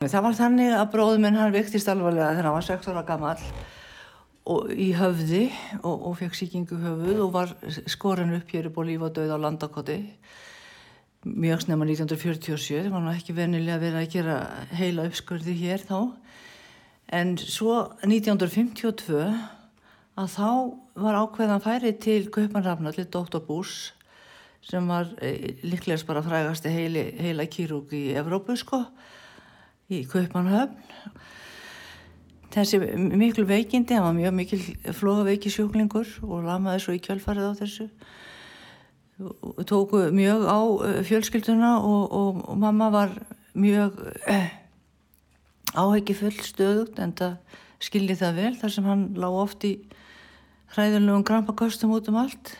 Það var þannig að bróðum minn hann viktist alvarlega þegar hann var 6 ára gammal í höfði og, og fekk síkingu höfuð og var skoran upp hér upp á líf og döð á landakoti mjög snemma 1947 það var nú ekki venilega að vera að gera heila uppskurði hér þá en svo 1952 að þá var ákveðan færi til Kaupanrafna til Dr. Bús sem var e, líklegast bara frægasti heila kýrúk í Evrópu sko í Kaupanhöfn þessi miklu veikindi, hann var mjög mikil flóðaveiki sjúklingur og lamaði svo í kjölfarið á þessu. Tóku mjög á eh, fjölskylduna og, og, og mamma var mjög eh, áheggi full stöðugt en það skilji það vel þar sem hann lág oft í hræðulegum krampakostum út um allt.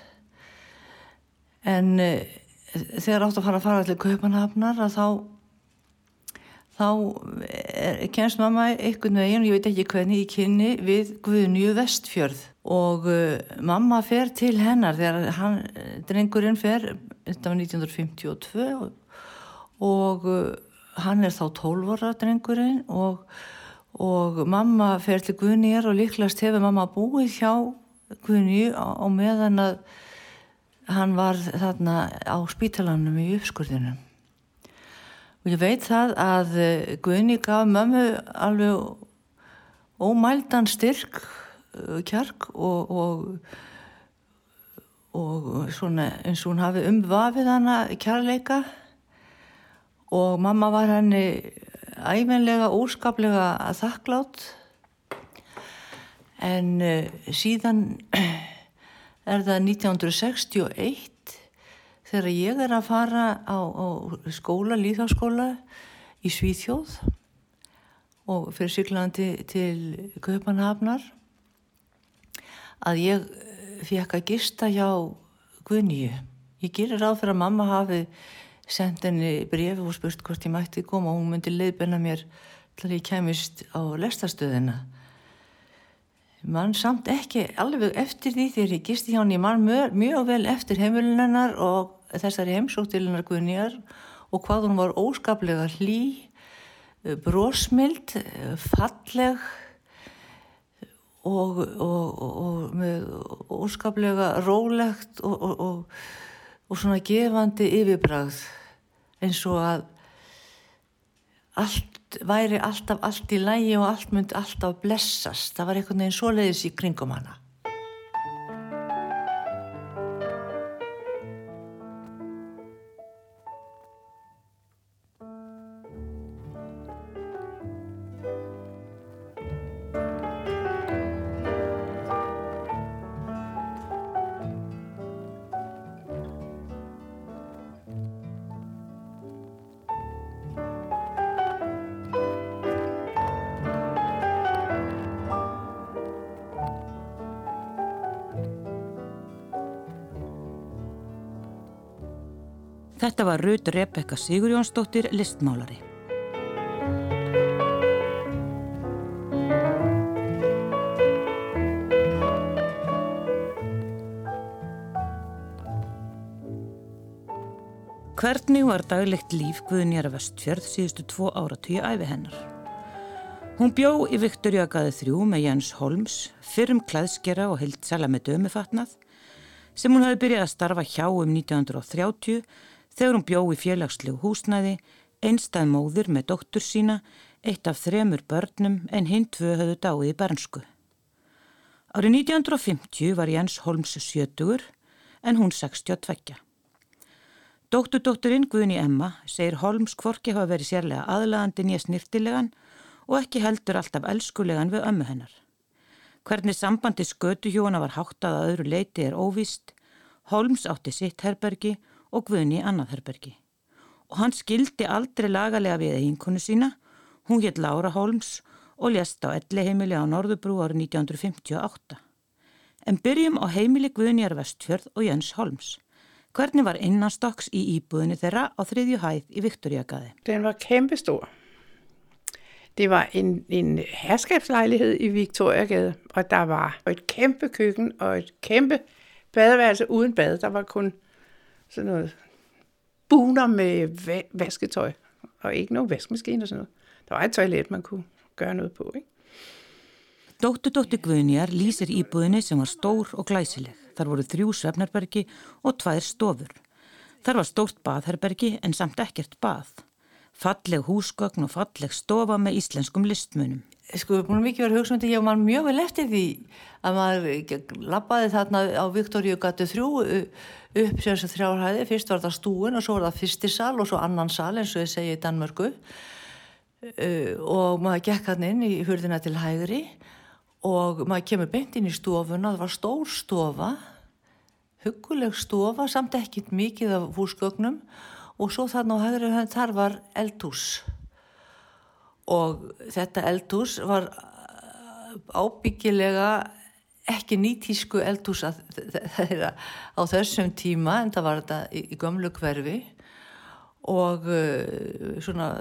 En eh, þegar átt að fara að fara allir kaupanhafnar að þá þá er, kemst mamma einhvern veginn, ég veit ekki hvernig, í kynni við Guðnju Vestfjörð. Og uh, mamma fer til hennar þegar hann, drengurinn fer, þetta var 1952 og, og hann er þá 12 ára drengurinn og, og mamma fer til Guðnýjar og líklast hefur mamma búið hjá Guðnýju á meðan að hann var þarna á spítalanum í uppskurðinum og ég veit það að eh, Guðni gaf mömmu alveg ómældan styrk eh, kjark og, og, og svona eins og hún hafi umvafið hana kjarleika og mamma var henni æfinlega óskaplega þakklátt en uh, síðan er það 1961 þegar ég er að fara á, á skóla, líðháskóla í Svíþjóð og fyrir Sýrlandi til Kaupanhafnar að ég eh, fekk að gista hjá Gunníu. Ég gerir ráð fyrir að mamma hafi sendt henni brefi og spurt hvort ég mætti koma og hún myndi leiðbenna mér til að ég kemist á lestastöðina mann samt ekki alveg eftir því þegar ég gisti hjá henni mann mjög, mjög vel eftir heimilinennar og þessari heimsóttilinnar Guðnýjar og hvað hún var óskaplega hlý, eh, brósmild, eh, falleg og, og, og með óskaplega rólegt og, og svona gefandi yfirbræð eins og að allt væri alltaf allt í lægi og allt myndi alltaf blessast. Það var einhvern veginn svo leiðis í kringum hana. Var Rut Rebekka Sigurjónsdóttir, listmálari. Hvernig var daglegt líf Guðnjara Vestfjörð síðustu tvo áratíu æfi hennar? Hún bjó í Viktorjagaði þrjú með Jens Holms, fyrrum klæðskera og hildsala með dömufatnað, sem hún hafi byrjað að starfa hjá um 1930 þegar hún bjó í félagslegu húsnæði, einstað móður með doktur sína, eitt af þremur börnum en hinn tvö höfðu dáið í bernsku. Árið 1950 var Jens Holms 70 en hún 62. Dótturdótturinn Guðni Emma segir Holms kvorki hafa verið sérlega aðlagandi nýja snirtilegan og ekki heldur alltaf elskulegan við ömmu hennar. Hvernig sambandi skötuhjóna var háttað að öðru leiti er óvist, Holms átti sitt herbergi og Guðni Annaðherbergi. Og hann skildi aldrei lagalega við eiginkonu sína, hún hétt Laura Holmes og lést á elli heimili á Norðubrú árið 1958. En byrjum á heimili Guðnjar Vestfjörð og Jens Holmes. Hvernig var innanstokks i íbúðinni þeirra á þriðju hæð i Viktoriagade? Den var kæmpestor. Det var en, en herskabslejlighed i Viktoriagade, og der var et kæmpe køkken og et kæmpe badeværelse uden bad. Der var kun sådan noget buner med va- vasketøj, og ikke nogen vaskemaskine og sådan noget. der var et toilet, man kunne gøre noget på, ikke? Dóttu Dótti Guðnjar lýsir íbúðinni sem var stór og glæsileg. Þar voru þrjú svefnarbergi og tvær stofur. Þar var stórt baðherbergi en samt ekkert bað. Falleg húsgögn og falleg stofa með íslenskum listmunum. Sko, búin mikið verið hugsa um ég var mjög vel eftir því að maður lappaði þarna á Viktoríu gatu þrjú upp sem þess að þrjárhæði, fyrst var það stúin og svo var það fyrstisal og svo annan sal eins og ég segi í Danmörku. Og maður gekk hann inn í hurðina til hægri og maður kemur beint inn í stofuna, það var stór stofa, huguleg stofa, samt ekkit mikið af húsgögnum. Og svo þarna á hægri þar var eldhús og þetta eldhús var ábyggilega ekki nýtísku eldhús að, á þessum tíma en það var þetta í, í gömlu hverfi. Og uh, svona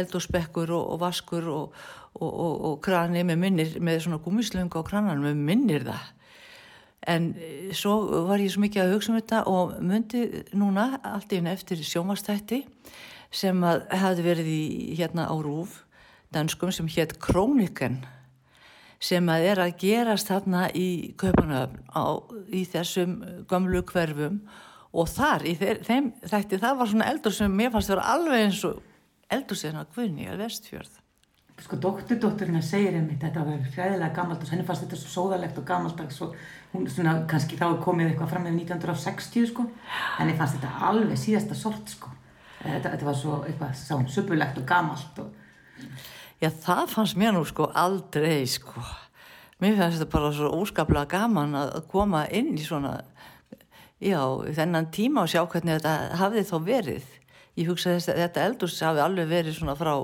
eldhúsbekkur og, og vaskur og, og, og krani með minnir með svona gúmislöngu á krananum með minnir það. En svo var ég svo mikið að hugsa um þetta og myndi núna allt í henni eftir sjómastætti sem að hefði verið í hérna á Rúf danskum sem hétt Króniken sem að er að gerast þarna í Kaupanöfn í þessum gamlu hverfum. Og þar í þeim þætti það var svona eldur sem mér fannst að vera alveg eins og eldur sem að Guðni að vestfjörð. Sko dótturdótturinn að segja um þetta þetta var fræðilega gammaldags, henni fannst þetta svo sóðalegt og gammaldags og hún svona kannski þá komið eitthvað fram með 1960 sko, henni fannst þetta alveg síðasta sort sko þetta, þetta var svo eitthvað svona suppulegt og gamalt og Já, það fannst mér nú sko aldrei sko. Mér fannst þetta bara svo óskaplega gaman að koma inn í svona, já, þennan tíma og sjá hvernig þetta hafði þá verið. Ég hugsa að þetta eldurs hafi alveg verið svona frá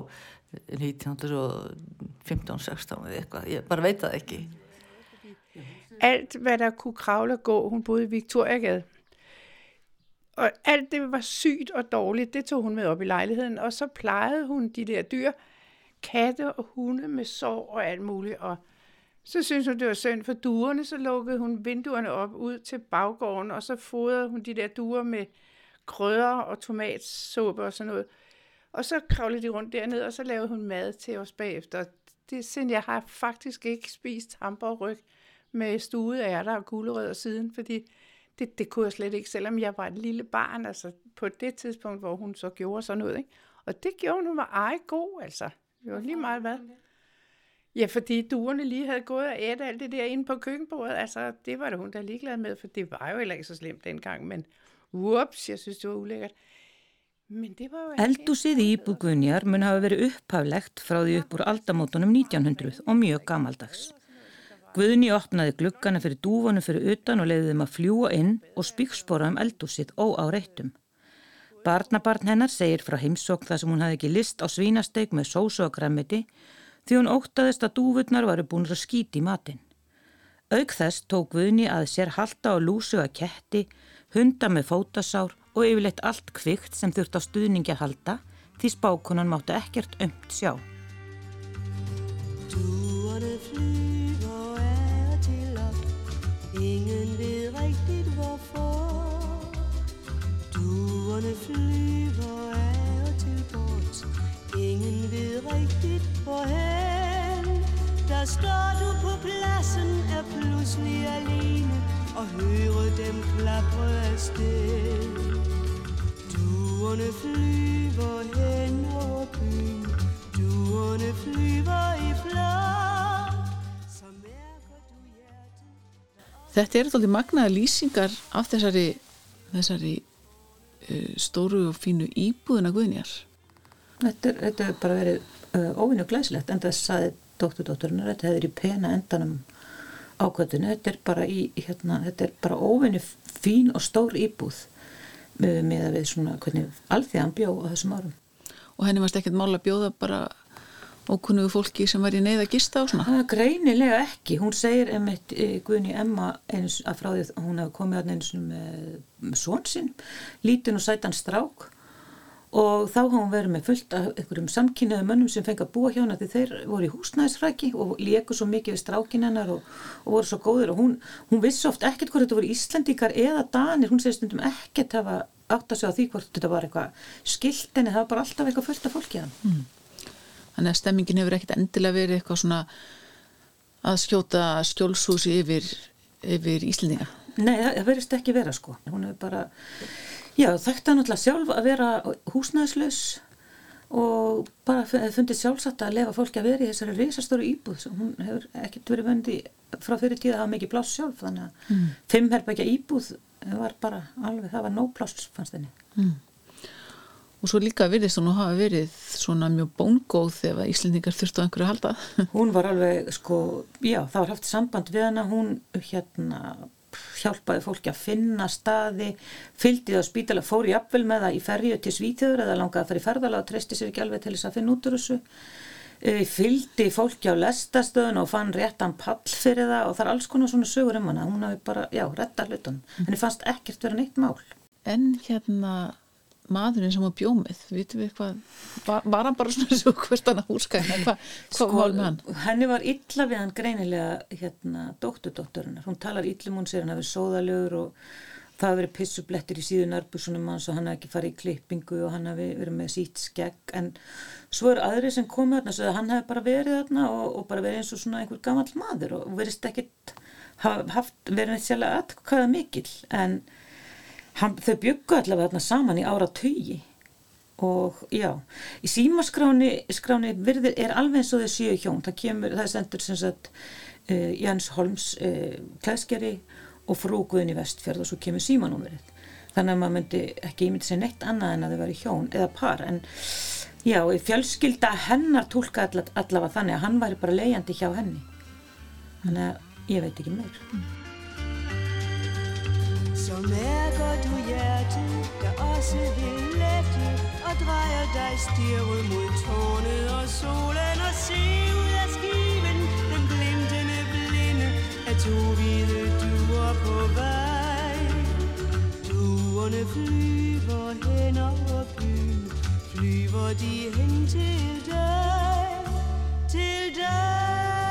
1915-16 eða eitthvað. Ég bara veit það ekki. Alt, hvad der kunne kravle og gå, hun boede i Victoriagade. Og alt det var sygt og dårligt, det tog hun med op i lejligheden, og så plejede hun de der dyr, katte og hunde med sår og alt muligt. Og så synes hun, det var synd for duerne, så lukkede hun vinduerne op ud til baggården, og så fodrede hun de der duer med krødder og tomatsuppe og sådan noget. Og så kravlede de rundt dernede, og så lavede hun mad til os bagefter. Det siden jeg har faktisk ikke spist hamburgryg med stuede ærter og gulerødder siden, fordi det, det kunne jeg slet ikke, selvom jeg var et lille barn, altså på det tidspunkt, hvor hun så gjorde sådan noget. Ikke? Og det gjorde hun, var ej god, altså. Det var lige meget hvad. Ja, fordi duerne lige havde gået og ædt alt det der inde på køkkenbordet. Altså, det var det hun der ligeglad med, for det var jo heller ikke så slemt dengang. Men ups, jeg synes, det var ulækkert. Men det var jo Eldúsið í Íbúgunjar mun hafa verið upphaflegt frá því upp úr aldamótunum 1900 og mjög gamaldags. Guðni opnaði gluggana fyrir dúfonu fyrir utan og leiði þeim að fljúa inn og spíkspora um eldúsið óáreittum. Barnabarn hennar segir frá heimsókn þar sem hún hafði ekki list á svínasteik með sósu og græmiti því hún óttaðist að dúvurnar varu búin að skýti í matin. Auk þess tók Guðni að sér halda og lúsu að ketti, hunda með fótasár og yfirleitt allt kvikt sem þurft á stuðningi að halda því spákunan máttu ekkert ömt sjá. Der står du på pladsen, er pludselig alene og hører dem klapre afsted. Duerne flyver hen over byen, duerne flyver í flokk. Þetta eru þáttið magnaða lýsingar af þessari, þessari uh, stóru og fínu íbúðina Guðnjar. Þetta, þetta er bara verið uh, óvinni og glæsilegt en það saði dótturdótturinnar, þetta hefur í pena endanum ákvöldinu, þetta er bara í, hérna, þetta er bara óvinni fín og stór íbúð með, með að við svona, hvernig alþjóðan bjó á þessum árum. Og henni varst ekkert mála að bjóða bara ókunnugu fólki sem var í neyða gista og svona? Það er greinilega ekki, hún segir einmitt Guðni Emma eins að frá því að hún hefði komið að eins með svonsinn, lítinn og sætan strák og þá hafði hún verið með fullt af einhverjum samkynnaðu mönnum sem fengi að búa hjá hana því þeir voru í húsnæðisræki og leku svo mikið við strákin hennar og, og voru svo góðir. Og hún, hún vissi oft ekkert hvort þetta voru Íslandíkar eða Danir, hún segir stundum ekkert hafa átt að segja því hvort þetta var eitthvað skilt en það var bara alltaf eitthvað fullt af fólki mm. þannig að stemmingin hefur ekkert endilega verið eitthvað svona að skjóta skjólshúsi yfir, yfir Íslendinga Nei, það, það verðist ekki vera sko. Hún hefur bara, já þekkt að náttúrulega sjálf að vera húsnæðislaus og bara fundið sjálfsagt að lefa fólki að vera í þessari reysastóru íbúð. Hún hefur ekkert verið vöndi frá fyrir tíða að hafa mikið pláss sjálf þannig að mm. fimm herrbækja íbúð var bara alveg, það var nóg pláss fannst henni. Mm. Og svo líka virðist hún að hafa verið svona mjög bóngóð þegar Íslendingar þurftu á einhverju að halda. Hún var alveg sko, já það var haft samband við hana, hún hérna hjálpaði fólki að finna staði fyldið á spítala, fór í appvel með það í ferju til Svítjöður eða langaði að fara í ferðala og treysti sér ekki alveg til þess að finna út úr þessu. E, fyldi fólki á lestastöðun og fann réttan pall fyrir það og það er alls konar svona sögur um hana. Hún hafi bara, já, retta hlutum henni fannst ekkert vera neitt mál. En hérna maðurinn sem var bjómið, vitum við hvað var, var hann bara svona svo hverstana húsgæðina, hvað hva sko, var með hann? Henni var illa við hann greinilega hérna, dótturdótturinnar, hún talar illum hún sér hann að vera sóðalögur og það hafi verið pissublettir í síðun arbúsunum hans og hann hafi ekki farið í klippingu og hann hafi verið með sítt skegg. En svo eru aðri sem komið þarna svo að hann hafi bara verið þarna og, og bara verið eins og svona einhver gammal maður og verist ekkit haft verið neitt sérlega aðkvæða mikil en hann, þau byggu allavega þarna saman í ára tögi og já, í símaskráni skráni virðir er alveg eins og þau séu hjón, það kemur, það er sendur sem sagt uh, Jans Holms uh, klæskeri og frúguðin í vestfjörð og svo kemur símanúmerið. Þannig að maður myndi ekki ímyndi sér neitt annað en að þau væri hjón eða par. En já, fjölskylda hennar tólka allavega þannig að hann væri bara leiðandi hjá henni. Þannig að ég veit ekki meir. Mm. Så mærker du hjertet, der også vil lette Og drejer dig stirret mod tårnet og solen Og se ud af skiven, den glimtende blinde Af to hvide duer på vej. Duerne flyver hen over byen Flyver de hen til dig, til dig.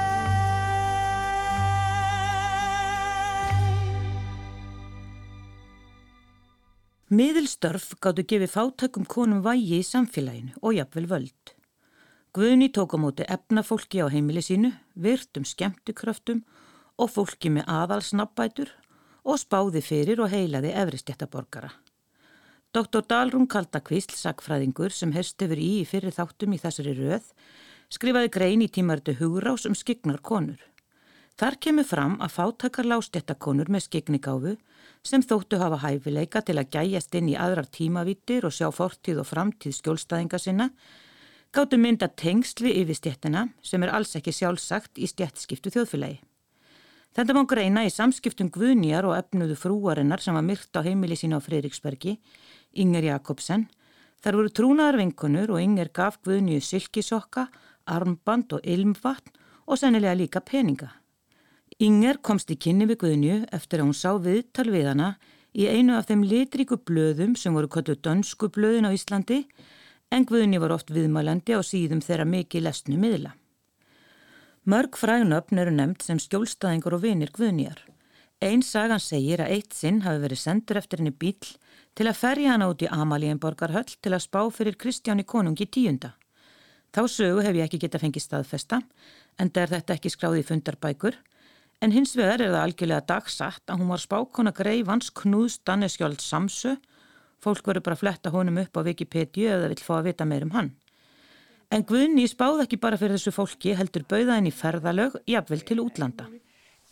Miðilstörf gáttu gefið fátækum konum vægi í samfélaginu og jafnvel völd. Guðni tók á móti efnafólki á heimili sínu, virtum skemmtukröftum og fólki með aðalsnabbætur og spáði fyrir og heilaði efristjættaborgara. Dr. Dalrún Kaldakvísl, sakfræðingur sem herst yfir í fyrir þáttum í þessari röð, skrifaði grein í tímartu hugrás um skignar konur. Þar kemur fram að fátakar lástjættakonur með skignigáfu sem þóttu hafa hæfileika til að gæjast inn í aðrar tímavítir og sjá fortíð og framtíð skjólstaðinga sinna, gáttu mynda tengsli yfir stjættina sem er alls ekki sjálfsagt í stjættskiptu þjóðfélagi. Þetta má greina í samskiptum Guðnjar og efnuðu frúarinnar sem var myrt á heimili sína á Freiriksbergi, Inger Jakobsen. Þar voru trúnaðar vinkunur og Inger gaf Guðnju sylkisokka, armband og ilmvatn og sennilega líka peninga. Inger komst í kynni við Guðnju eftir að hún sá viðtal við hana í einu af þeim litríku blöðum sem voru kottu dönsku blöðin á Íslandi en Guðnju var oft viðmælandi á síðum þeirra mikið lesnu miðla. Mörg frægnöfn eru nefnt sem skjólstaðingur og vinir Guðnjar. Einn sagan segir að eitt sinn hafi verið sendur eftir henni bíl til að ferja hana út í Amalíenborgarhöll til að spá fyrir Kristjáni konungi tíunda. Þá sögu hef ég ekki geta fengið staðfesta en það er þetta ekki skráði fundarbækur En hins vegar er það algjörlega dagsatt að hún var spákona greifans Knúðs Danneskjöld Samsu. Fólk verður bara að fletta honum upp á Wikipedia eða vill fá að vita meir um hann. En Guðni spáð ekki bara fyrir þessu fólki heldur bauða henni ferðalög jafnvel til útlanda.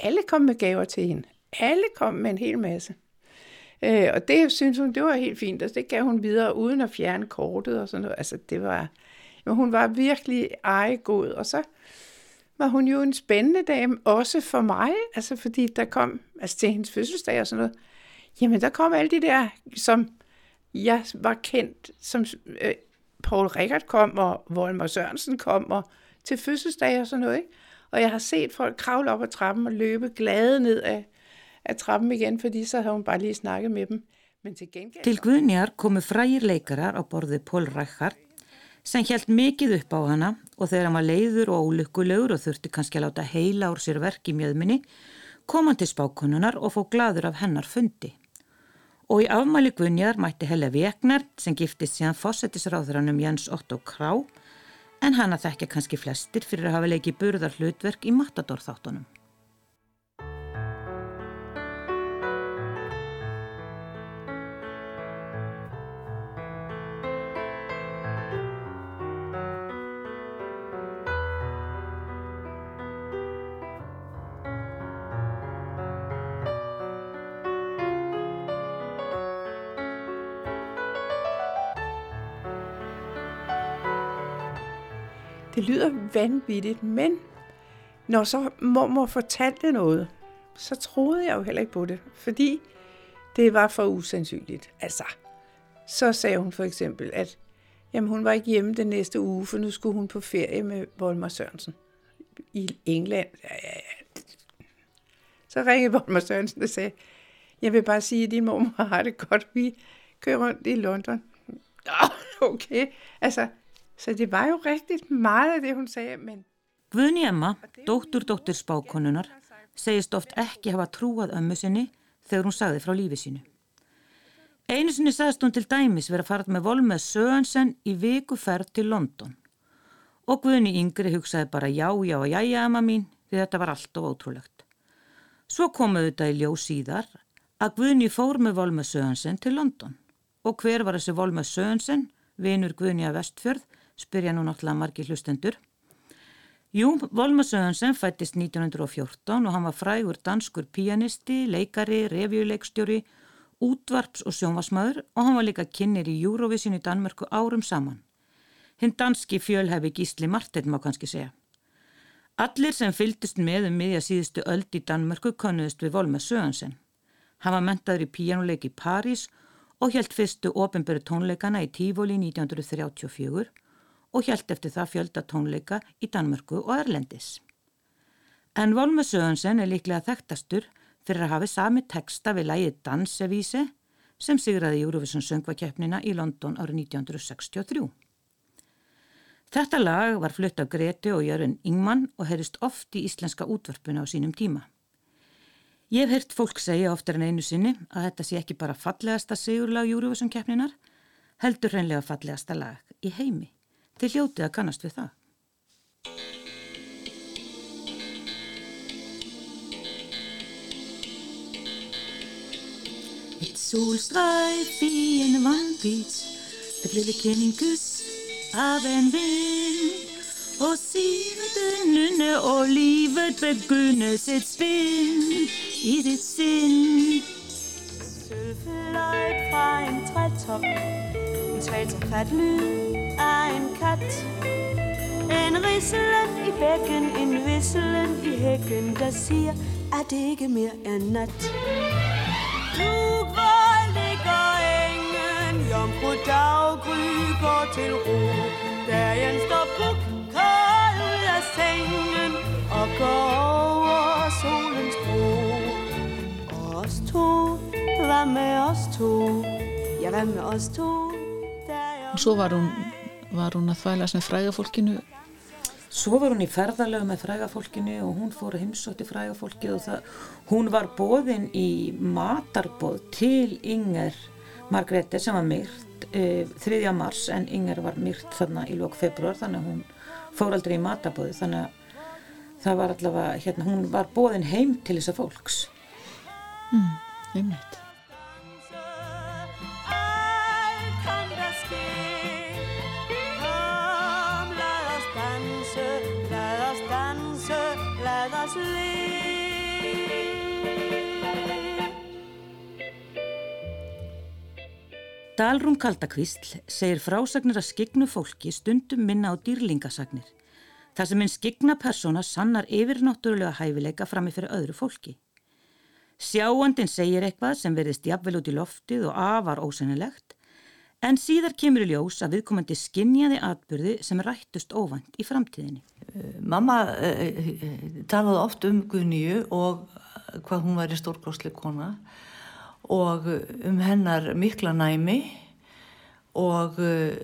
Alle kom med gaver til hende. Alle kom med en hel masse. Øh, og det synes hun, det var helt fint. og det gav hun videre uden at fjerne kortet og sådan noget. Altså, det var, hun var virkelig ejegod. Og så var hun jo en spændende dame, også for mig, altså fordi der kom, altså til hendes fødselsdag og sådan noget, jamen der kom alle de der, som jeg var kendt, som øh, Paul Rickard kom, og Volmer Sørensen kom, og til fødselsdag og sådan noget, ikke? Og jeg har set folk kravle op ad trappen og løbe glade ned af, af trappen igen, fordi så havde hun bare lige snakket med dem. Men til gengæld... Til Guðnjar komu frægir leikarar á borði Paul Rækkar sem hjælt mikið upp á hana og þegar hann var leiður og ólukkulegur og þurfti kannski að láta heila úr sér verk í mjöðminni, kom hann til spákonunar og fó gladur af hennar fundi. Og í afmæli Gunjar mætti Helle Vegner sem giftist síðan fósettisráðuranum Jens Otto Krá, en hana þekkja kannski flestir fyrir að hafa leikið burðar hlutverk í Matador þáttunum. Lyder vanvittigt, men når så mormor fortalte noget, så troede jeg jo heller ikke på det, fordi det var for usandsynligt. Altså, så sagde hun for eksempel, at jamen, hun var ikke hjemme den næste uge, for nu skulle hun på ferie med Volmer Sørensen i England. Ja, ja, ja. Så ringede Volmer Sørensen og sagde, jeg vil bare sige, at din mormor har det godt. Vi kører rundt i London. Okay, altså, Så det var jo rigtig meget af det, hun sagde, men... Guðni Emma, dóttur dóttir spákonunar, segist oft ekki hafa trúað ömmu sinni þegar hún sagði frá lífi sínu. Einu sinni sagðist hún til dæmis verið að fara með Volmið Söönsen í vikuferð til London. Og Guðni yngri hugsaði bara já, já, já, já, Emma mín, því þetta var allt og ótrúlegt. Svo komuðu þetta í ljóð síðar að Guðni fór með Volmið Söönsen til London. Og hver var þessi Volmið Söönsen, vinur Guðni að Vestfjörð, spyrja nú náttúrulega margi hlustendur. Jú, Volmar Söðansen fættist 1914 og hann var frægur danskur pianisti, leikari, revjuleikstjóri, útvarps og sjónvasmaður og hann var líka kynir í Eurovision í Danmörku árum saman. Hinn danski fjölhefi Gísli Martin má kannski segja. Allir sem fyldist með um miðja síðustu öld í Danmörku konnuðist við Volmar Söðansen. Hann var mentaður í pianuleik í París og helt fyrstu ofinböru tónleikana í Tífóli 1934 og hjælt eftir það fjölda tónleika í Danmörku og Erlendis. En Volmer Sörensen er líklega þekktastur fyrir að hafi sami texta við lægið Dansevísi sem sigraði Eurovision söngvakeppnina í London árið 1963. Þetta lag var flutt af Greti og Jörun Ingmann og heyrist oft í íslenska útvarpuna á sínum tíma. Ég hef heyrt fólk segja oftar en einu sinni að þetta sé ekki bara fallegasta sigurlag Eurovision keppninar, heldur hreinlega fallegasta lag í heimi. Þið hljótið að kannast við það. Et solstrejf i en vandbit, et lille kendingus av en vind. Og siden nynne og livet begynnes et spinn i dit sind. Sølvfløjt fra en trætop, en svagt og fat lyd af en kat. En risselen i bækken, en visselen i hækken Der siger, at det ikke mere er nat? Nu hvor ligger engen Jomfru daggry går til ro. Dagen står puk kold ud af sengen Og går over solens bro. Og os to, hvad med os to? Ja, hvad med os to? Og svo var du var hún að þvælast með frægafólkinu? Svo var hún í ferðalögu með frægafólkinu og hún fór heimsótti frægafólkið og það, hún var bóðinn í matarbóð til Inger Margrethe sem var myrt e, 3. mars en Inger var myrt þarna í lók februar þannig að hún fór aldrei í matarbóði þannig að það var allavega, hérna, hún var bóðinn heim til þessa fólks. Mm, einmitt. Dalrún Kaldakvísl segir frásagnir að skignu fólki stundum minna á dýrlingasagnir. Það sem einn skigna persóna sannar yfirnáttúrulega hæfileika frammi fyrir öðru fólki. Sjáandin segir eitthvað sem verðist jafnvel út í loftið og afar ósennilegt en síðar kemur í ljós að viðkomandi skinnjaði atbyrði sem rættust óvand í framtíðinni. Mamma uh, talaði oft um Gunniu og hvað hún var í stórkostleik kona og um hennar mikla næmi og uh,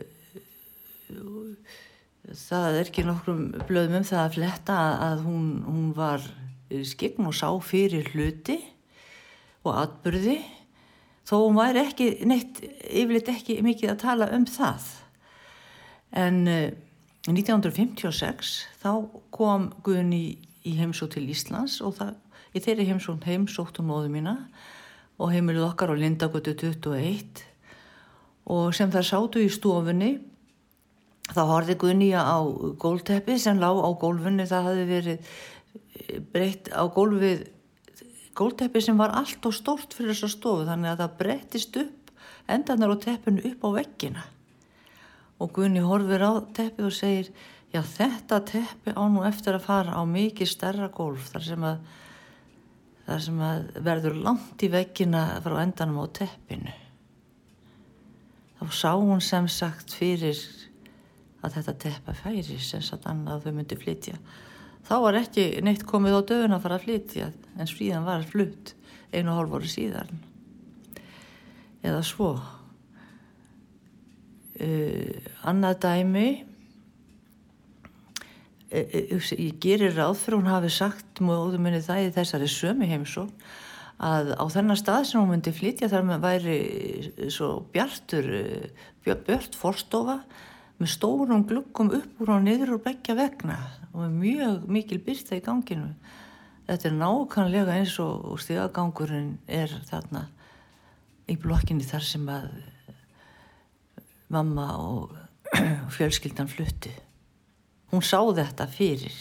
það er ekki nokkrum blöðum um það að fletta að hún, hún var skegn og sá fyrir hluti og atbyrði þó hún væri ekki neitt yfirleitt ekki mikið að tala um það. En uh, 1956 þá kom Guðni í heimsó til Íslands og það, í þeirri heimsón heimsóttum móðu mína og heimilið okkar á Lindagötu 21 og sem það sátu í stofunni þá horfið Guðnýja á gólteppi sem lág á gólfunni það hafi verið eh, breytt á gólfið gólteppi sem var allt og stórt fyrir þessa stofu þannig að það breyttist upp endanar og teppinu upp á veggina. Og Guðni horfir á teppi og segir já þetta teppi á nú eftir að fara á mikið stærra gólf þar sem að, þar sem að verður langt í veggina frá endanum á teppinu. Þá sá hún sem sagt fyrir að þetta teppa færi sem sagt annað þau myndi flytja. Þá var ekki neitt komið á dögun að fara að flytja en fríðan var flutt einu og hálf voru síðan. Eða svo. Uh, annað dæmi ég gerir ráð fyrir hún hafi sagt móðu minni það í þessari sömi heimsón að á þennan stað sem hún myndi flytja þar með væri svo bjartur bjart forstofa með stórum glukkum upp úr og niður og begja vegna og mjög mikil byrta í ganginu. Þetta er nákvæmlega eins og stígagangurinn er þarna í blokkinni þar sem að mamma og fjölskyldan flutti hún sá þetta fyrir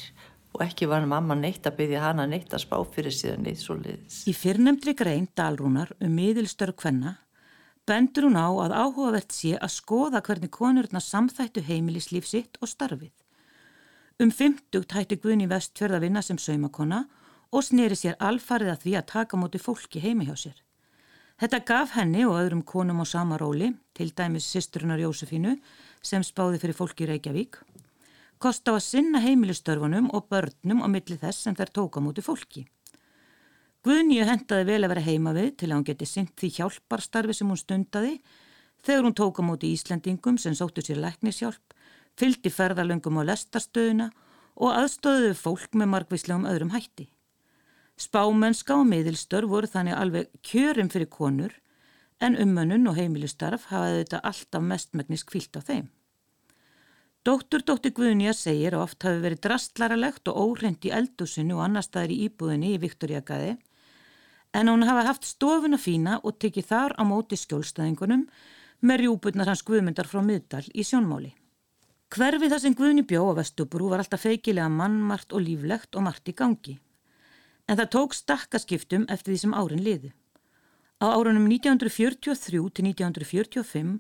og ekki var mamma neitt að byggja hana neitt að spá fyrir síðan neitt svo leiðis. Í fyrrnemdri grein Dalrúnar um miðilstörg hvenna bendur hún á að áhugavert sé að skoða hvernig konurna samþættu heimilislíf sitt og starfið. Um fymtugt hætti Guðni Vestfjörð að vinna sem saumakona og sneri sér alfarið að því að taka móti fólki heimi hjá sér. Þetta gaf henni og öðrum konum á sama róli, til dæmis sýstrunar Jósefínu sem spáði fyrir fólki í Reykjavík, kost á að sinna heimilistörfunum og börnum á milli þess sem þær tóka múti fólki. Guðnýju hendaði vel að vera heima við til að hún geti sint því hjálparstarfi sem hún stundaði þegar hún tóka múti Íslandingum sem sóttu sér læknishjálp, fyldi ferðalöngum á lestarstöðuna og aðstöðuði fólk með margvíslegum öðrum hætti. Spámennska og miðilstör voru þannig alveg kjörum fyrir konur en ummönnun og heimilistarf hafaði þetta alltaf mestmægnis kvilt á þeim. Dóttur dóttir Guðnýja segir að oft hafi verið drastlaralegt og óhreint í eldusinu og annar staðir í íbúðinni í Viktoríakaði en hún hafa haft stofuna fína og tekið þar á móti skjólstæðingunum með rjúbutnar hans Guðmyndar frá miðdal í sjónmáli. Hverfið þar sem Guðni bjó á Vestubrú var alltaf feikilega mannmart og líflegt og margt í gangi. En það tók stakkaskiptum eftir því sem árin liðu. Á árunum 1943 til 1945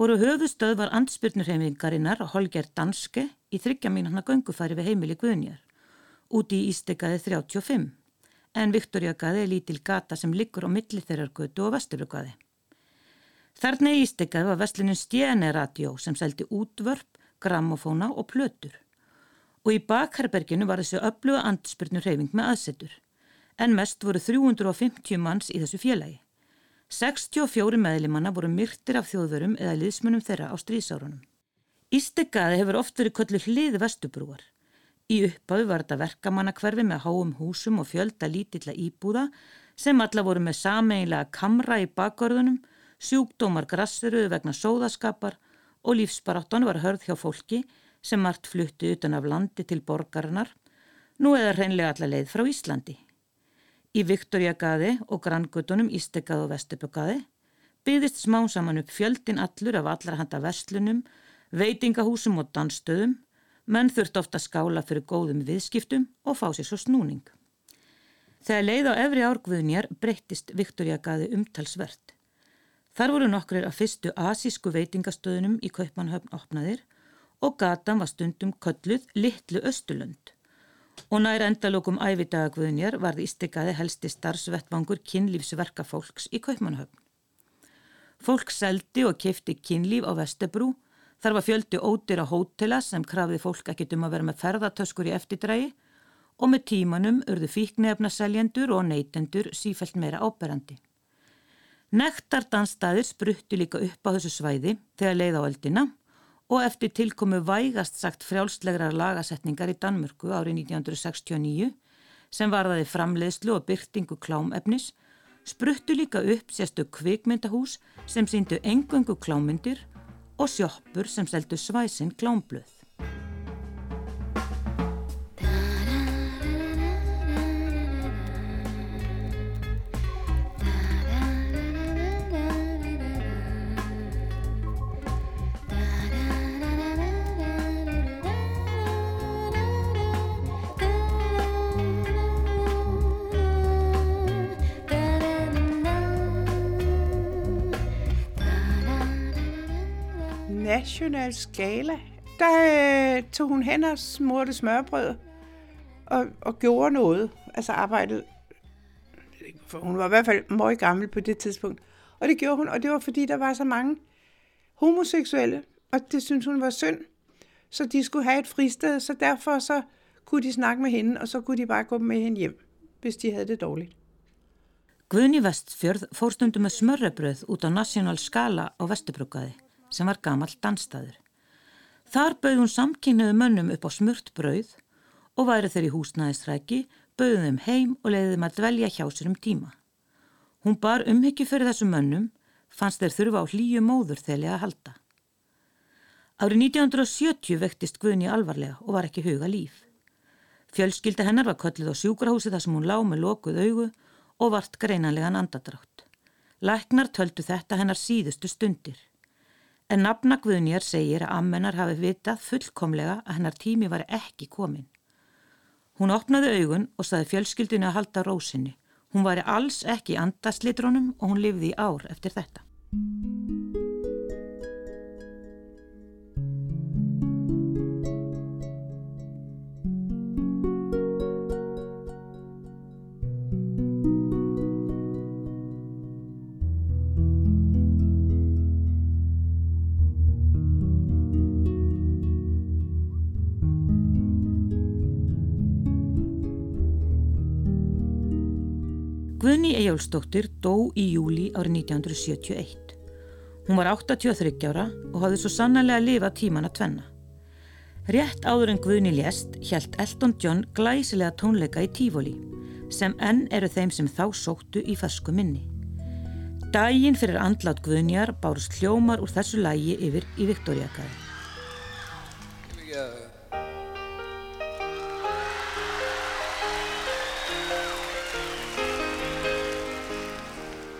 voru höfustöðvar andspyrnurhefingarinnar Holger Danske í þryggja mínuna göngufæri við heimili Guðnjar, úti í Ístegaði 35, en Viktorjagaði er lítil gata sem liggur á milli þeirrar götu og Vesturuggaði. Þarna í Ístegaði var vestlinin Stjene Radio sem seldi útvörp, grammofóna og plötur. Og í bakherberginu var þessu öfluga andspyrnurhefing með aðsetur, en mest voru 350 manns í þessu félagi. 64 meðlimanna voru myrtir af þjóðverum eða liðsmunum þeirra á stríðsárunum. Ístegaði hefur oft verið köllu hliði vestubrúar. Í upphafi var þetta verkamannakverfi með háum húsum og fjölda lítilla íbúða sem alla voru með sameinlega kamra í bakgörðunum, sjúkdómar grassiruðu vegna sóðaskapar og lífsbaráttan var hörð hjá fólki sem margt flutti utan af landi til borgarinnar, nú eða hreinlega alla leið frá Íslandi. Í Viktorjagaði og granngutunum Ístegað og Vestubögaði byggðist smá saman upp fjöldin allur af allra handa verslunum, veitingahúsum og dansstöðum, menn þurft ofta skála fyrir góðum viðskiptum og fá sér svo snúning. Þegar leið á efri árgvöðnjar breyttist Viktorjagaði umtalsvert. Þar voru nokkrir af fyrstu asísku veitingastöðunum í Kaupmannhöfn opnaðir og gatan var stundum kölluð Littlu Östulönd og nær endalokum ævidagagvöðnjar varði ístikaði helsti starfsvettvangur kynlífsverka fólks í Kaupmannhöfn. Fólk seldi og kefti kynlíf á Vestebrú, þar var fjöldi ódýra hótela sem krafði fólk ekkit um að vera með ferðartöskur í eftirdrægi og með tímanum urðu fíknefna seljendur og neytendur sífælt meira áberandi. Nektardanstæðir spruttu líka upp á þessu svæði þegar leið á eldina og eftir tilkomu vægast sagt frjálslegrar lagasetningar í Danmörku árið 1969 sem varðaði framleiðslu og byrtingu klámefnis spruttu líka upp sérstu kvikmyndahús sem síndu engöngu klámyndir og sjoppur sem seldu svæsin klámblöð. International skala, der øh, tog hun hen og smurte smørbrød og, og gjorde noget. Altså arbejdede, for hun var i hvert fald meget gammel på det tidspunkt. Og det gjorde hun, og det var fordi, der var så mange homoseksuelle, og det syntes hun var synd. Så de skulle have et fristed, så derfor så kunne de snakke med hende, og så kunne de bare gå med hende hjem, hvis de havde det dårligt. Guðni Vestfjörð fór stundum með smörrebröð út á National Skala á Vesturbrukkaði sem var gamall dansstaður. Þar bauð hún samkynniðu mönnum upp á smurt brauð og væri þeir í húsnæðisræki, bauðum þeim heim og leiði þeim að dvelja hjá sér um tíma. Hún bar umhyggju fyrir þessum mönnum, fannst þeir þurfa á hlýju móður þegar að halda. Árið 1970 vektist Guðni alvarlega og var ekki huga líf. Fjölskylda hennar var köllið á sjúkrahúsi þar sem hún lág með lokuð augu og vart greinanlegan andadrátt. Læknar töldu þetta hennar síðustu stundir. En nafna Guðnjar segir að ammennar hafi vitað fullkomlega að hennar tími var ekki komin. Hún opnaði augun og saði fjölskyldinu að halda rósinni. Hún var alls ekki andaslitrónum og hún lifði í ár eftir þetta. Guðni Ejjólfsdóttir dó í júli árið 1971. Hún var 83 ára og hafði svo sannlega lifað tíman að tvenna. Rétt áður en Guðni lést hjælt Elton John glæsilega tónleika í Tífóli sem enn eru þeim sem þá sóttu í fersku minni. Dægin fyrir andlát Guðnjar bárust hljómar úr þessu lægi yfir í Viktoriakaði.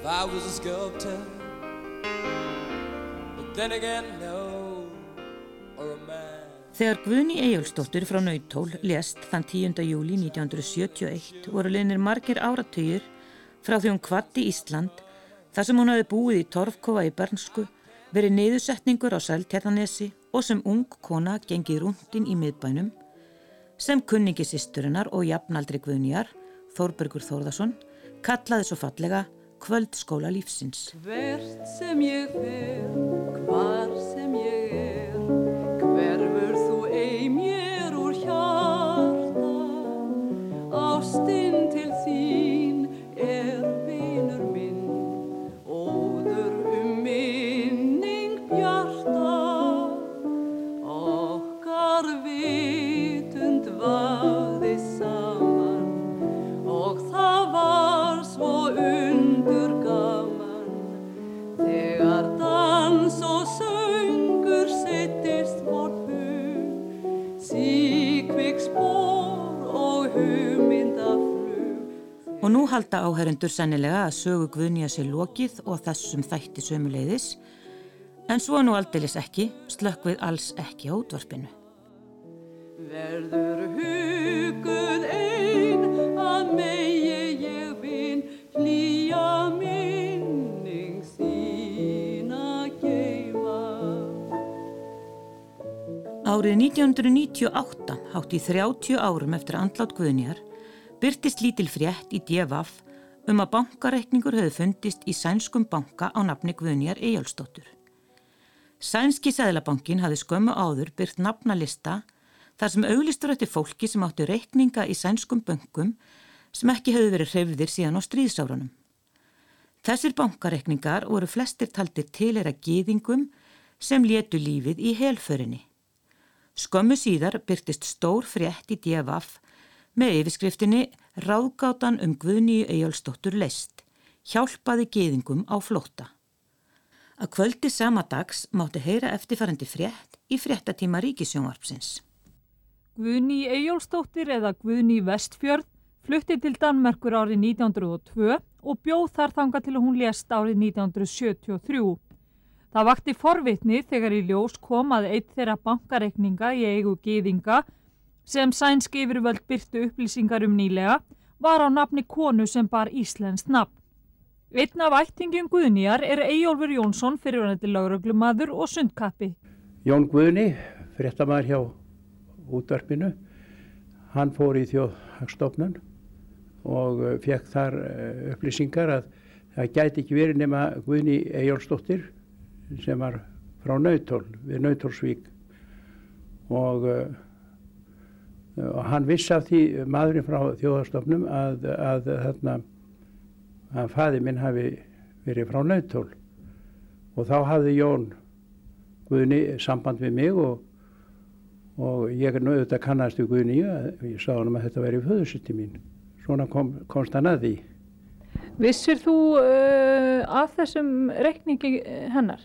If I was a sculptor. But then again, no, or a man. Þegar Guðni Ejjólfsdóttir frá Nautól lést þann 10. júli 1971 voru leinir margir áratugir frá því hún kvatti Ísland þar sem hún hafi búið í Torfkova í Bernsku, verið neyðusetningur á Sæltjarnanesi og sem ung kona gengið rúndin í miðbænum, sem kunningi sýsturinnar og jafnaldri Guðnjar, Þórbergur Þórðarsson, kallaði svo fallega kvöldskóla lífsins. Hvert sem ég fer, hvar sem ég áherendur sennilega að sögu Guðnýja sér lokið og þessum þætti sömuleiðis, en svo nú aldeilis ekki, slökkvið alls ekki á útvarpinu. verður huguð ein að megi ég vinn hlýja minning þína geima Árið 1998, hátt í 30 árum eftir andlát Guðnýjar, byrtist lítil frétt í DFF um að bankareikningur hefði fundist í sænskum banka á nafni Guðnýjar Eyjálsdóttur. Sænski Sæðlabankin hafði skömmu áður byrt nafnalista þar sem auglistur eftir fólki sem átti reikninga í sænskum bönkum sem ekki hefði verið hreyfðir síðan á stríðsárunum. Þessir bankareikningar voru flestir taldir til er að gýðingum sem létu lífið í helförinni. Skömmu síðar byrtist stór frétt í DFF með yfirskriftinni Ráðgátan um Guðnýju Eyjálsdóttur leist, hjálpaði geðingum á flótta. Að kvöldi sama dags mátti heyra eftirfærandi frétt í fréttatíma ríkisjónvarpsins. Guðni Ejjólfsdóttir eða Guðni Vestfjörð flutti til Danmerkur árið 1902 og bjóð þar þanga til að hún lést árið 1973. Það vakti forvitni þegar í ljós kom að eitt þeirra bankareikninga í eigu gýðinga sem sænsk yfirvöld byrtu upplýsingar um nýlega var á nafni konu sem bar Íslensk nafn. Einn af ættingum Guðnýjar er Eyjólfur Jónsson fyrirvænandi lauruglumadur og sundkappi. Jón Guðni, fréttamaður hjá útvarpinu, hann fór í þjóðhagstofnun og eh, fekk þar eh, upplýsingar að það gæti ekki verið nema Guðni Eyjólfsdóttir sem var frá Nautól, við Nautólsvík og, eh, og hann vissi af því maðurinn frá þjóðhagstofnum að, að þarna að faði minn hafi verið frá nautól og þá hafði Jón Guðni samband við mig og, og ég er nú auðvitað kannast við Guðni og ég sá hann að þetta væri föðursýtti mín. Svona kom, komst hann að því. Vissir þú uh, af þessum reikningi hennar?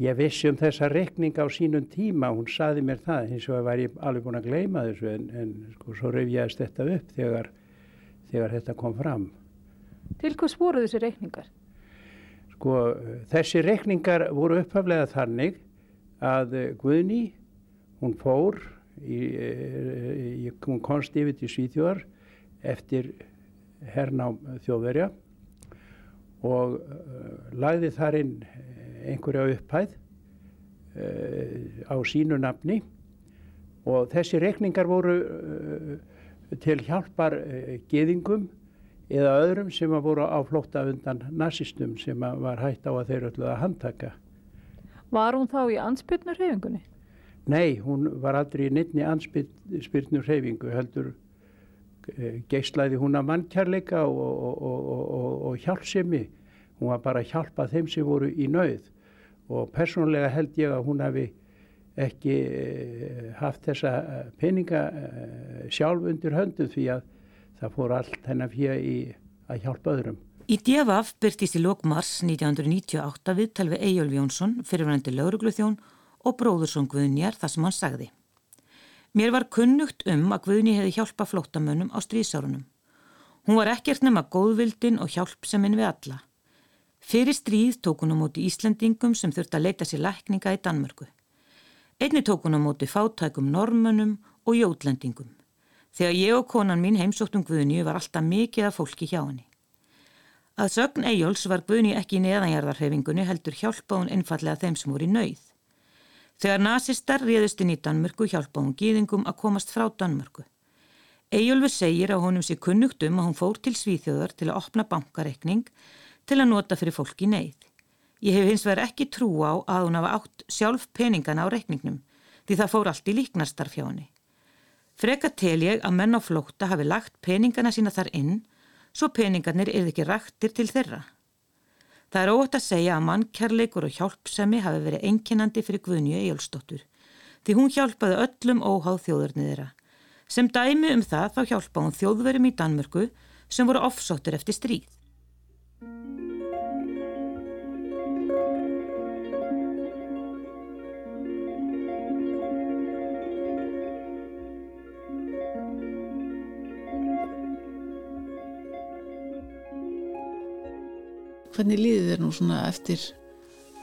Ég vissi um þessa reikning á sínum tíma, hún saði mér það, hins vegar var ég alveg búin að gleyma þessu en, en sko, svo reyfjaðist þetta upp þegar, þegar þetta kom fram. Til hvers voru þessi reikningar? Sko, þessi reikningar voru upphaflega þannig að eh, Guðni, hún fór, í, í, hún komst yfir til Svíþjóðar eftir hernám þjóðverja og uh, lagði þar inn einhverja upphæð uh, á sínu nafni og þessi reikningar voru uh, til hjálpar geðingum eða öðrum sem að voru á flótta undan nazistum sem var hægt á að þeir öllu að handtaka. Var hún þá í ansbyrnur reyfingunni? Nei, hún var aldrei í nynni ansbyrnur reyfingu, heldur geyslaði hún að mannkjærleika og, og, og, og hjálpsemi. Hún var bara að hjálpa þeim sem voru í nauð og persónulega held ég að hún hafi ekki e, haft þessa peninga e, sjálf undir höndu því að það fór allt hennar fyrir í að hjálpa öðrum. Í DFF byrtist í lók mars 1998 viðtal við Eyjólf Jónsson, fyrirvændi laurugluþjón og bróðursson Guðnjar þar sem hann sagði. Mér var kunnugt um að Guðni hefði hjálpa flóttamönnum á stríðsárunum. Hún var ekkert nema góðvildin og hjálpseminn við alla. Fyrir stríð tók hún á móti Íslandingum sem þurfti að leita sér lækninga í Danmörku. Einni tók hún á móti fátækum normönnum og jótlendingum. Þegar ég og konan mín heimsóttum Guðni var alltaf mikið af fólki hjá henni. Að sögn Eyjóls var Guðni ekki í neðanjarðarhefingunni heldur hjálpa hún einfallega þeim sem voru í nauð. Þegar nazistar réðust inn í Danmörku hjálpa hún gýðingum að komast frá Danmörku. Eyjólfur segir að honum sé kunnugt um að hún fór til Svíþjóðar til að opna bankareikning til að nota fyrir fólki í neyð. Ég hef hins vegar ekki trú á að hún hafa átt sjálf peningana á reikningnum því það fór allt í líknarstarf hjá henni. Freka tel ég að menn á flókta hafi lagt peningana sína þar inn svo peningarnir er ekki rættir til þeirra. Það er ótt að segja að mannkærleikur og hjálpsemi hafi verið enkinandi fyrir Guðnju Ejjólfsdóttur því hún hjálpaði öllum óháð þjóðurnið þeirra. Sem dæmi um það þá hjálpa hún þjóðverum í Danmörku sem voru offsóttur eftir stríð. Hvernig líði þér nú svona eftir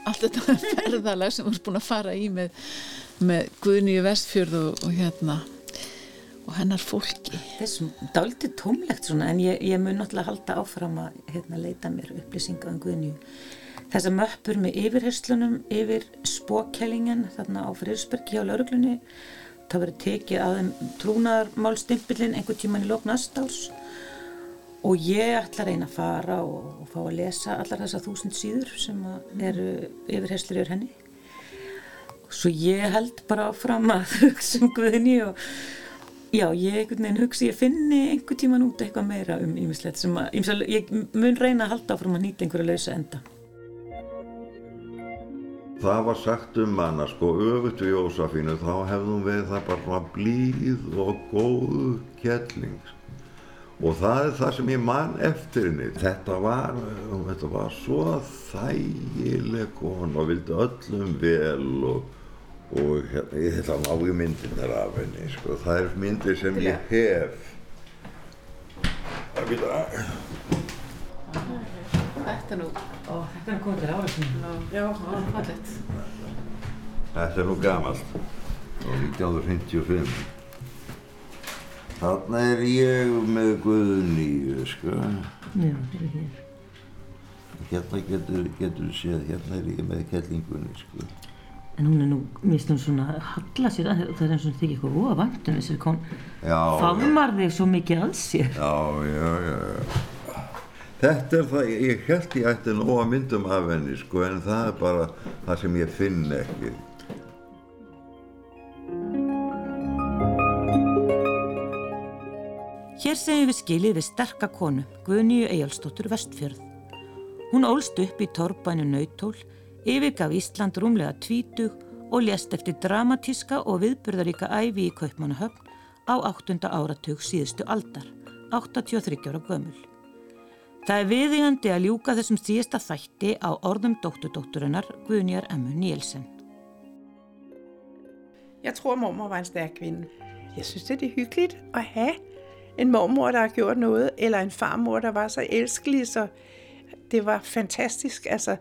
allt þetta ferðalag sem þú erst búin að fara í með, með Guðnýju Vestfjörð og, og hérna og hennar fólki? Þessum dálítið tómlegt svona en ég, ég mun náttúrulega halda áfram að hérna, leita mér upplýsinga um Guðnýju. Þessar möppur með yfirherslunum yfir spókjælingen þarna á Friðsbergi á lauruglunni það verið tekið að trúnaðarmálstimpilinn einhver tíman í lóknast árs og ég ætla að reyna að fara og, og fá að lesa allar þessar þúsund síður sem eru yfirherslur yfir henni. Svo ég held bara fram að hugsa um Guðni og já, ég hugsa ég finni einhver tíman út eitthvað meira um ímislegt sem að, ég mun reyna að halda áfram að nýta einhverja lausa enda. Það var sagt um manna sko öfut við Jósafínu þá hefðum við það bara blíð og góð kjelling og það er það sem ég man eftir henni þetta var, þetta var svo þægileg kona og vildi öllum vel og, og hérna, ég ætla að ná í myndirnar af henni sko. það er myndir sem ég hef það geta Þetta er nú, Ó, þetta er já, fallegt. Þetta er nú gamalt, frá 1955. Þarna er ég með Guðnýju, sko. Já, þetta er hér. Hérna getur, getur séð, hérna er ég með kellingunni, sko. En hún er nú, mér finnst hún svona að halla sér að það er eins og hún þykir eitthvað óa vantum þessari kon. Já, Faðmar þig svo mikið að sér. já, já, já. Þetta er það, ég held ég ætti nú að myndum af henni, sko, en það er bara það sem ég finn ekki. Hér segjum við skilið við sterka konu, Guðnýju Eyjálsdóttur Vestfjörð. Hún ólst upp í torrbænu Nautól, yfirgaf Ísland rúmlega tvítug og lést eftir dramatíska og viðburðaríka æfi í Kaupmannahöfn á 8. áratug síðustu aldar, 83 ára gömul. Það er viðigandi að ljúka þessum síðasta þætti á orðum dótturdótturinnar Guðnýjar Emmu Nielsen. Jeg tror, mormor var en stærk kvinde. Jeg synes, det er hyggeligt at have en mormor, der har gjort noget, eller en farmor, der var så elskelig, så det var fantastisk. Altså,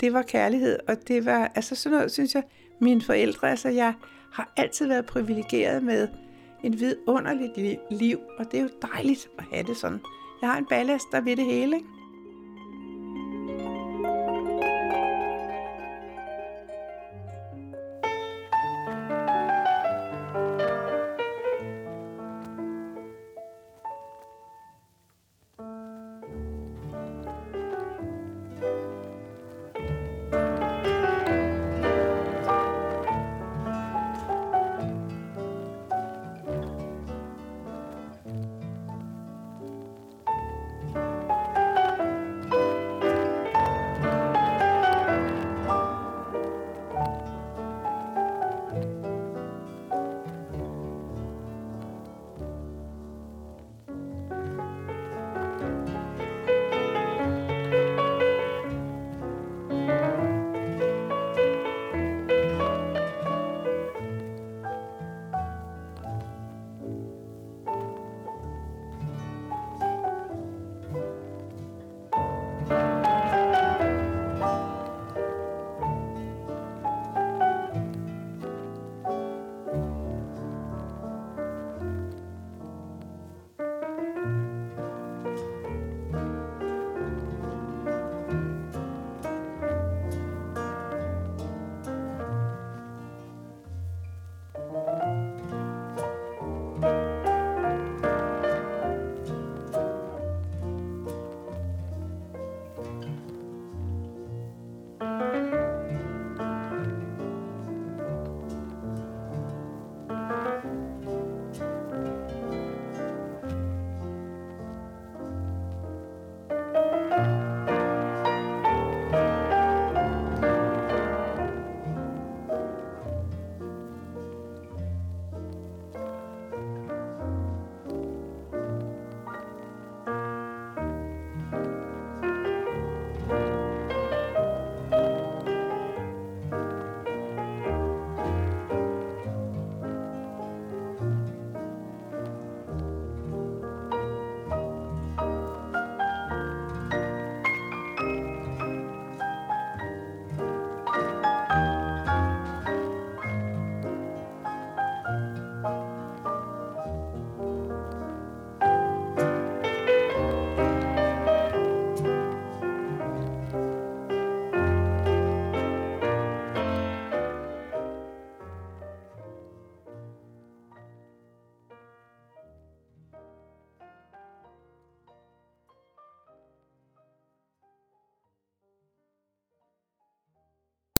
det var kærlighed, og det var, altså sådan noget, synes jeg, mine forældre, altså jeg har altid været privilegeret med en vidunderligt liv, og det er jo dejligt at have det sådan. Jeg har en ballast, der ved det hele, ikke?